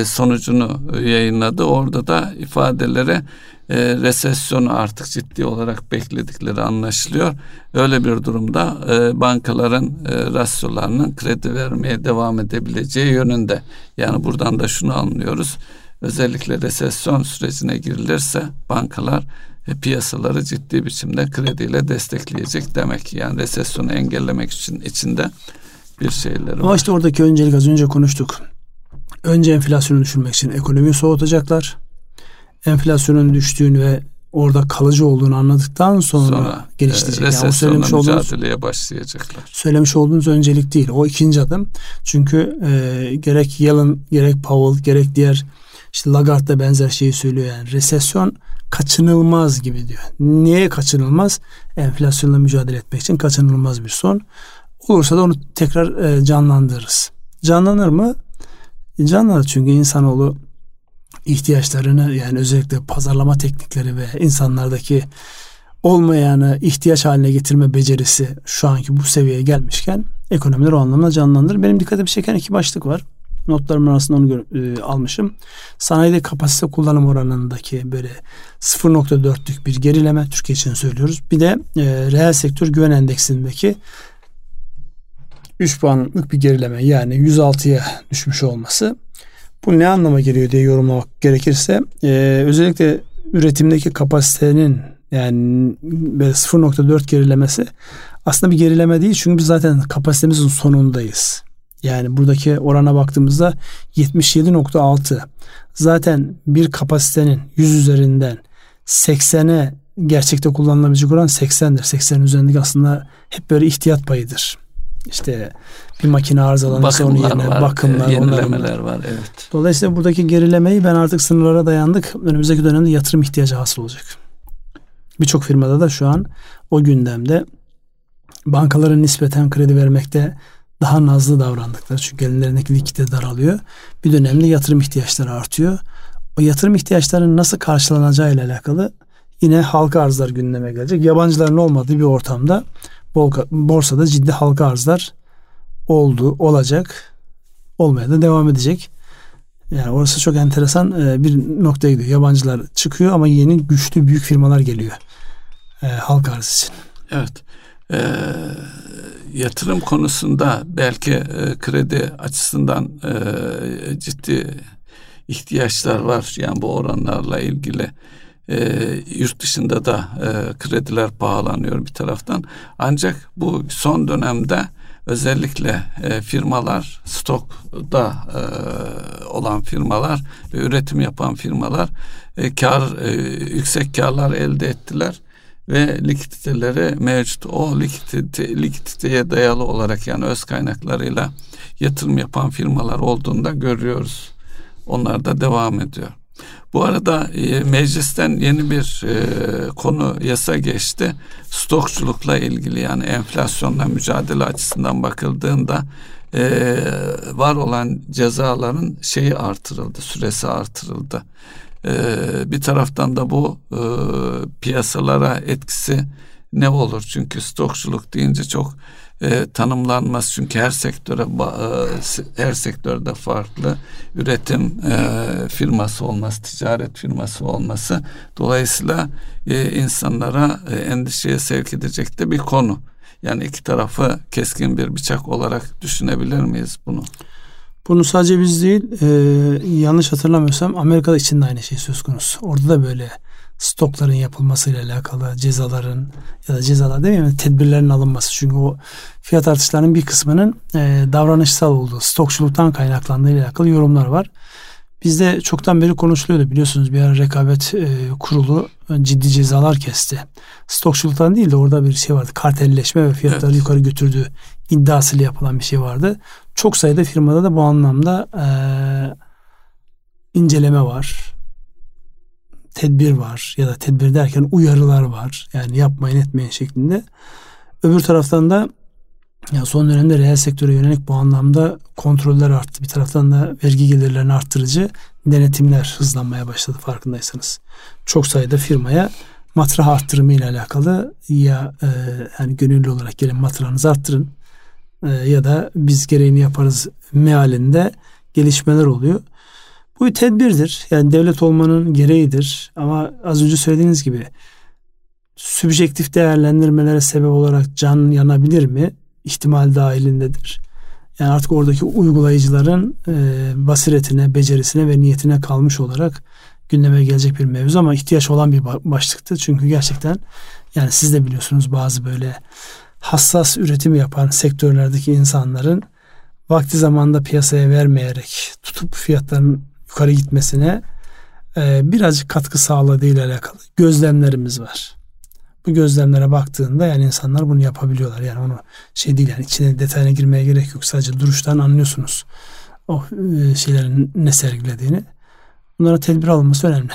sonucunu yayınladı. Orada da ifadelere e, resesyonu artık ciddi olarak bekledikleri anlaşılıyor. Öyle bir durumda e, bankaların e, rasyolarının kredi vermeye devam edebileceği yönünde. Yani buradan da şunu anlıyoruz. Özellikle resesyon sürecine girilirse bankalar e, piyasaları ciddi biçimde krediyle destekleyecek demek. Yani resesyonu engellemek için içinde bir şeyler var. Ama işte oradaki öncelik az önce konuştuk. Önce enflasyonu düşürmek için ekonomiyi soğutacaklar. Enflasyonun düştüğünü ve orada kalıcı olduğunu anladıktan sonra, sonra geliştirecek. E, yani söylemiş mücadeleye olduğunuz, başlayacaklar. Söylemiş olduğunuz öncelik değil. O ikinci adım. Çünkü e, gerek Yellen, gerek Powell, gerek diğer işte Lagarde da benzer şeyi söylüyor yani. Resesyon kaçınılmaz gibi diyor. Niye kaçınılmaz? Enflasyonla mücadele etmek için kaçınılmaz bir son. Olursa da onu tekrar e, canlandırırız. Canlanır mı? Canlanır çünkü insanoğlu ihtiyaçlarını yani özellikle pazarlama teknikleri ve insanlardaki olmayanı ihtiyaç haline getirme becerisi şu anki bu seviyeye gelmişken ekonomiler o anlamda canlandır. Benim dikkatimi çeken iki başlık var. Notlarım arasında onu e, almışım. Sanayide kapasite kullanım oranındaki böyle 0.4'lük bir gerileme Türkiye için söylüyoruz. Bir de e, reel sektör güven endeksindeki 3 puanlık bir gerileme yani 106'ya düşmüş olması. Bu ne anlama geliyor diye yorumlamak gerekirse e, özellikle üretimdeki kapasitenin yani böyle 0.4 gerilemesi aslında bir gerileme değil çünkü biz zaten kapasitemizin sonundayız. Yani buradaki orana baktığımızda 77.6 zaten bir kapasitenin 100 üzerinden 80'e gerçekte kullanılabilecek oran 80'dir. 80'in üzerindeki aslında hep böyle ihtiyat payıdır. İşte bir makine arızalanırsa onun yerine var, bakımlar, e, yenilemeler var. Evet. Dolayısıyla buradaki gerilemeyi ben artık sınırlara dayandık. Önümüzdeki dönemde yatırım ihtiyacı hasıl olacak. Birçok firmada da şu an o gündemde bankaların nispeten kredi vermekte daha nazlı davrandıkları çünkü ellerindeki likite daralıyor. Bir dönemde yatırım ihtiyaçları artıyor. O yatırım ihtiyaçlarının nasıl karşılanacağı ile alakalı yine halka arzlar gündeme gelecek. Yabancıların olmadığı bir ortamda borsada ciddi halka arzlar oldu, olacak, olmaya da devam edecek. Yani orası çok enteresan e, bir noktaya gidiyor. Yabancılar çıkıyor ama yeni güçlü büyük firmalar geliyor e, halka arz için. Evet. Ee, yatırım konusunda belki e, kredi açısından e, ciddi ihtiyaçlar var. Yani bu oranlarla ilgili e, yurt dışında da e, krediler pahalanıyor bir taraftan. Ancak bu son dönemde özellikle e, firmalar stokta e, olan firmalar ve üretim yapan firmalar e, kar e, yüksek karlar elde ettiler ve likiditeleri mevcut. O likidite, likiditeye dayalı olarak yani öz kaynaklarıyla yatırım yapan firmalar olduğunda görüyoruz. Onlar da devam ediyor. Bu arada e, meclisten yeni bir e, konu yasa geçti. Stokçulukla ilgili yani enflasyonla mücadele açısından bakıldığında e, var olan cezaların şeyi artırıldı, süresi artırıldı. E, bir taraftan da bu e, piyasalara etkisi ne olur? Çünkü stokçuluk deyince çok e, tanımlanmaz çünkü her sektöre e, her sektörde farklı üretim e, firması olması, ticaret firması olması dolayısıyla e, insanlara e, endişeye sevk edecek de bir konu. Yani iki tarafı keskin bir bıçak olarak düşünebilir miyiz bunu? Bunu sadece biz değil, e, yanlış hatırlamıyorsam Amerika'da için de aynı şey söz konusu. Orada da böyle stokların yapılmasıyla alakalı cezaların ya da cezalar demeyeyim tedbirlerin alınması. Çünkü o fiyat artışlarının bir kısmının e, davranışsal olduğu, stokçuluktan kaynaklandığı ile alakalı yorumlar var. Bizde çoktan beri konuşuluyordu biliyorsunuz bir ara rekabet e, kurulu ciddi cezalar kesti. Stokçuluktan değil de orada bir şey vardı. Kartelleşme ve fiyatları evet. yukarı götürdüğü iddiasıyla yapılan bir şey vardı. Çok sayıda firmada da bu anlamda e, inceleme var tedbir var ya da tedbir derken uyarılar var. Yani yapmayın etmeyin şeklinde. Öbür taraftan da ya son dönemde reel sektöre yönelik bu anlamda kontroller arttı. Bir taraftan da vergi gelirlerini arttırıcı denetimler hızlanmaya başladı farkındaysanız. Çok sayıda firmaya matrah arttırımı ile alakalı ya e, yani gönüllü olarak gelin matrahınızı arttırın e, ya da biz gereğini yaparız mealinde gelişmeler oluyor. Bu bir tedbirdir. Yani devlet olmanın gereğidir. Ama az önce söylediğiniz gibi sübjektif değerlendirmelere sebep olarak can yanabilir mi? İhtimal dahilindedir. Yani artık oradaki uygulayıcıların e, basiretine, becerisine ve niyetine kalmış olarak gündeme gelecek bir mevzu ama ihtiyaç olan bir başlıktı. Çünkü gerçekten yani siz de biliyorsunuz bazı böyle hassas üretim yapan sektörlerdeki insanların vakti zamanda piyasaya vermeyerek tutup fiyatların yukarı gitmesine e, birazcık katkı sağladığıyla alakalı gözlemlerimiz var. Bu gözlemlere baktığında yani insanlar bunu yapabiliyorlar. Yani onu şey değil yani içine detayına girmeye gerek yok. Sadece duruştan anlıyorsunuz o e, şeylerin ne sergilediğini. Bunlara tedbir alınması önemli.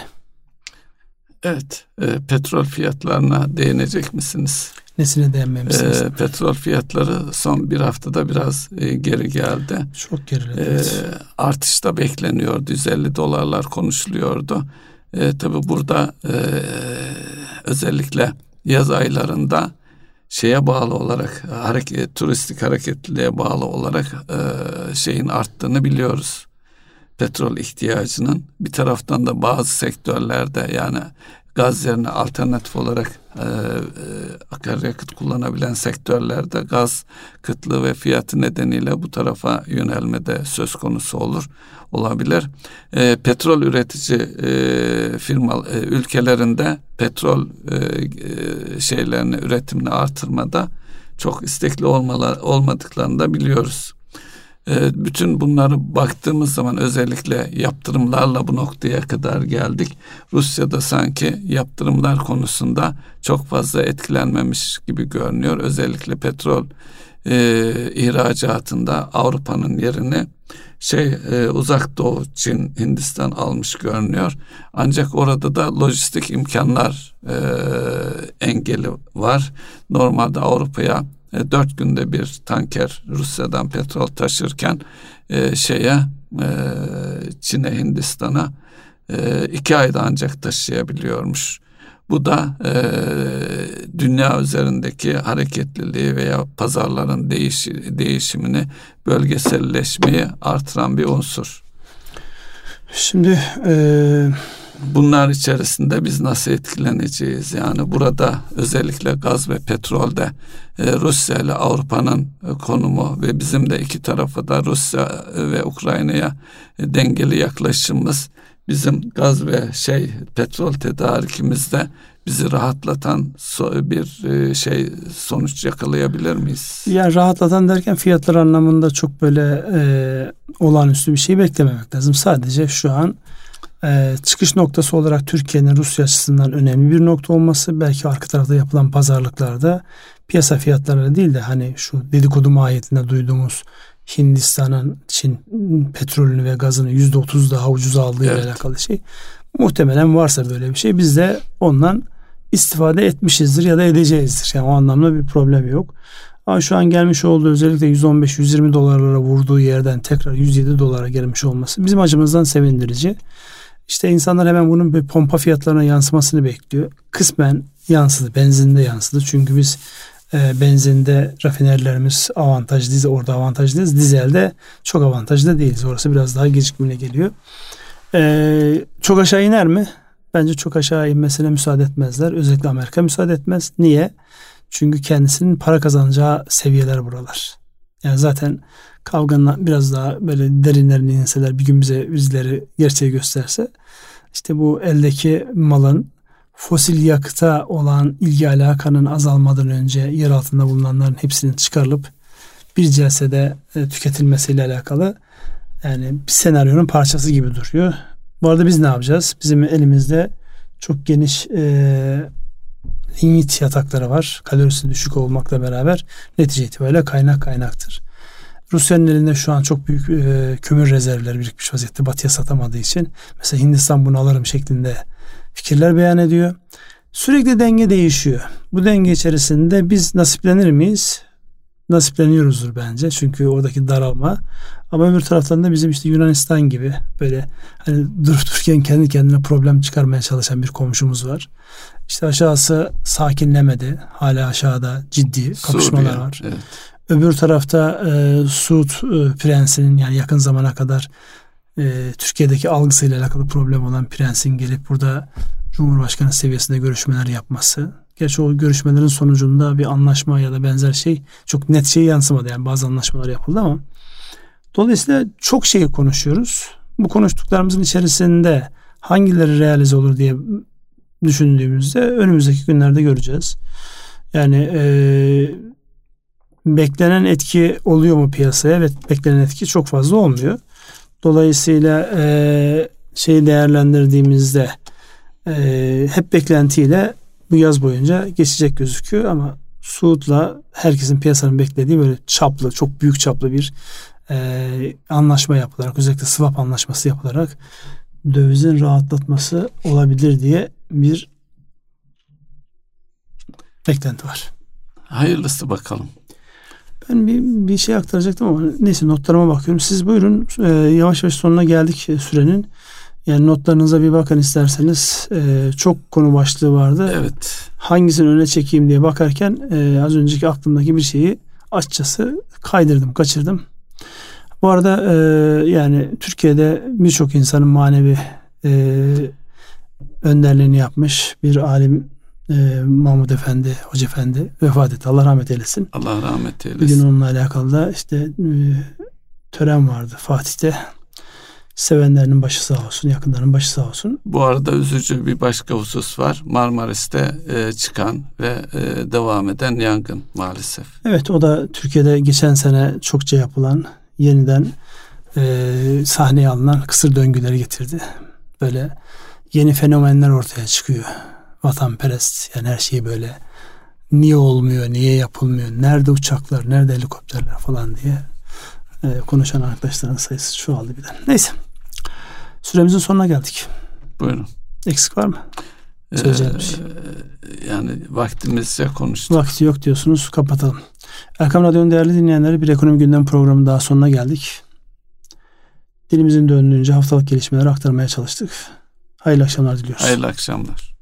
Evet, e, petrol fiyatlarına değinecek misiniz? Nesine değinmemişsiniz? E, petrol fiyatları son bir haftada biraz e, geri geldi. Çok geriledi. E, artış da bekleniyordu. 150 dolarlar konuşuluyordu. E, tabii burada e, özellikle yaz aylarında şeye bağlı olarak hareket turistik hareketliliğe bağlı olarak e, şeyin arttığını biliyoruz petrol ihtiyacının bir taraftan da bazı sektörlerde yani gaz yerine alternatif olarak e, e, akaryakıt kullanabilen sektörlerde gaz kıtlığı ve fiyatı nedeniyle bu tarafa yönelmede söz konusu olur olabilir. E, petrol üretici e, firma e, ülkelerinde petrol e, e, şeylerini üretimini artırmada çok istekli olmalar, olmadıklarını da biliyoruz. Ee, bütün bunları baktığımız zaman özellikle yaptırımlarla bu noktaya kadar geldik. Rusya'da sanki yaptırımlar konusunda çok fazla etkilenmemiş gibi görünüyor. Özellikle petrol e, ihracatında Avrupa'nın yerini şey e, uzak doğu Çin Hindistan almış görünüyor. Ancak orada da lojistik imkanlar e, engeli var. Normalde Avrupa'ya e, dört günde bir tanker Rusya'dan petrol taşırken e, şeye e, Çin'e Hindistan'a e, iki ayda ancak taşıyabiliyormuş. Bu da e, dünya üzerindeki hareketliliği veya pazarların değiş, değişimini, bölgeselleşmeyi artıran bir unsur. Şimdi e, bunlar içerisinde biz nasıl etkileneceğiz? Yani burada özellikle gaz ve petrolde e, Rusya ile Avrupa'nın e, konumu ve bizim de iki tarafı da Rusya ve Ukrayna'ya e, dengeli yaklaşımımız bizim gaz ve şey petrol tedarikimizde bizi rahatlatan bir şey sonuç yakalayabilir miyiz? Yani rahatlatan derken fiyatlar anlamında çok böyle e, olağanüstü bir şey beklememek lazım. Sadece şu an e, çıkış noktası olarak Türkiye'nin Rusya açısından önemli bir nokta olması belki arka tarafta yapılan pazarlıklarda piyasa fiyatlarına değil de hani şu dedikodu mahiyetinde duyduğumuz Hindistan'ın Çin petrolünü ve gazını yüzde otuz daha ucuz aldığı evet. ile alakalı şey. Muhtemelen varsa böyle bir şey biz de ondan istifade etmişizdir ya da edeceğizdir. Yani o anlamda bir problem yok. Ama şu an gelmiş olduğu özellikle 115-120 dolarlara vurduğu yerden tekrar 107 dolara gelmiş olması bizim açımızdan sevindirici. İşte insanlar hemen bunun bir pompa fiyatlarına yansımasını bekliyor. Kısmen yansıdı. Benzinde yansıdı. Çünkü biz e, benzinde rafinerlerimiz avantajlıyız. Orada avantajlıyız. Dizelde çok avantajlı değiliz. Orası biraz daha gecikmeli geliyor. E, çok aşağı iner mi? Bence çok aşağı inmesine müsaade etmezler. Özellikle Amerika müsaade etmez. Niye? Çünkü kendisinin para kazanacağı seviyeler buralar. Yani zaten kavganın biraz daha böyle derinlerine inseler bir gün bize bizleri gerçeği gösterse işte bu eldeki malın fosil yakıta olan ilgi alakanın azalmadan önce yer altında bulunanların hepsinin çıkarılıp bir celsede e, tüketilmesiyle alakalı yani bir senaryonun parçası gibi duruyor. Bu arada biz ne yapacağız? Bizim elimizde çok geniş e, linyit yatakları var. Kalorisi düşük olmakla beraber netice itibariyle kaynak kaynaktır. Rusya'nın elinde şu an çok büyük e, kömür rezervleri birikmiş vaziyette batıya satamadığı için. Mesela Hindistan bunu alırım şeklinde fikirler beyan ediyor. Sürekli denge değişiyor. Bu denge içerisinde biz nasiplenir miyiz? Nasipleniyoruzdur bence. Çünkü oradaki daralma. Ama öbür taraftan da bizim işte Yunanistan gibi böyle hani durup dururken kendi kendine problem çıkarmaya çalışan bir komşumuz var. İşte aşağısı sakinlemedi. Hala aşağıda ciddi kapışmalar Suriye, var. Evet. Öbür tarafta e, Suud e, prensinin yani yakın zamana kadar e, Türkiye'deki algısıyla alakalı problem olan prensin gelip burada Cumhurbaşkanı seviyesinde görüşmeler yapması. Gerçi o görüşmelerin sonucunda bir anlaşma ya da benzer şey çok net şey yansımadı. Yani bazı anlaşmalar yapıldı ama dolayısıyla çok şeyi konuşuyoruz. Bu konuştuklarımızın içerisinde hangileri realize olur diye düşündüğümüzde önümüzdeki günlerde göreceğiz. Yani e, beklenen etki oluyor mu piyasaya? Evet beklenen etki çok fazla olmuyor. Dolayısıyla e, şeyi değerlendirdiğimizde e, hep beklentiyle bu yaz boyunca geçecek gözüküyor ama Suud'la herkesin piyasanın beklediği böyle çaplı, çok büyük çaplı bir e, anlaşma yapılarak, özellikle swap anlaşması yapılarak dövizin rahatlatması olabilir diye bir beklenti var. Hayırlısı bakalım. Ben bir, bir şey aktaracaktım ama neyse notlarıma bakıyorum. Siz buyurun e, yavaş yavaş sonuna geldik sürenin. Yani notlarınıza bir bakın isterseniz. E, çok konu başlığı vardı. Evet. Hangisini öne çekeyim diye bakarken e, az önceki aklımdaki bir şeyi açıkçası kaydırdım, kaçırdım. Bu arada e, yani Türkiye'de birçok insanın manevi e, önderliğini yapmış bir alim e, Mahmud Efendi, Hoca Efendi vefat etti. Allah rahmet eylesin. Allah rahmet eylesin. Bir gün onunla alakalı da işte e, tören vardı Fatih'te. Sevenlerinin başı sağ olsun, yakınlarının başı sağ olsun. Bu arada üzücü bir başka husus var. Marmaris'te e, çıkan ve e, devam eden yangın maalesef. Evet o da Türkiye'de geçen sene çokça yapılan yeniden e, sahneye alınan kısır döngüleri getirdi. Böyle yeni fenomenler ortaya çıkıyor. Vatanperest yani her şeyi böyle niye olmuyor, niye yapılmıyor, nerede uçaklar, nerede helikopterler falan diye e, konuşan arkadaşların sayısı çoğaldı birden. Neyse. Süremizin sonuna geldik. Buyurun. Eksik var mı? Söyleyeceğim şey. Yani vaktimizce konuştuk. Vakti yok diyorsunuz. Kapatalım. Erkam Radyo'nun değerli dinleyenleri bir ekonomi gündem programı daha sonuna geldik. Dilimizin döndüğünce haftalık gelişmeleri aktarmaya çalıştık. Hayırlı akşamlar diliyoruz. Hayırlı akşamlar.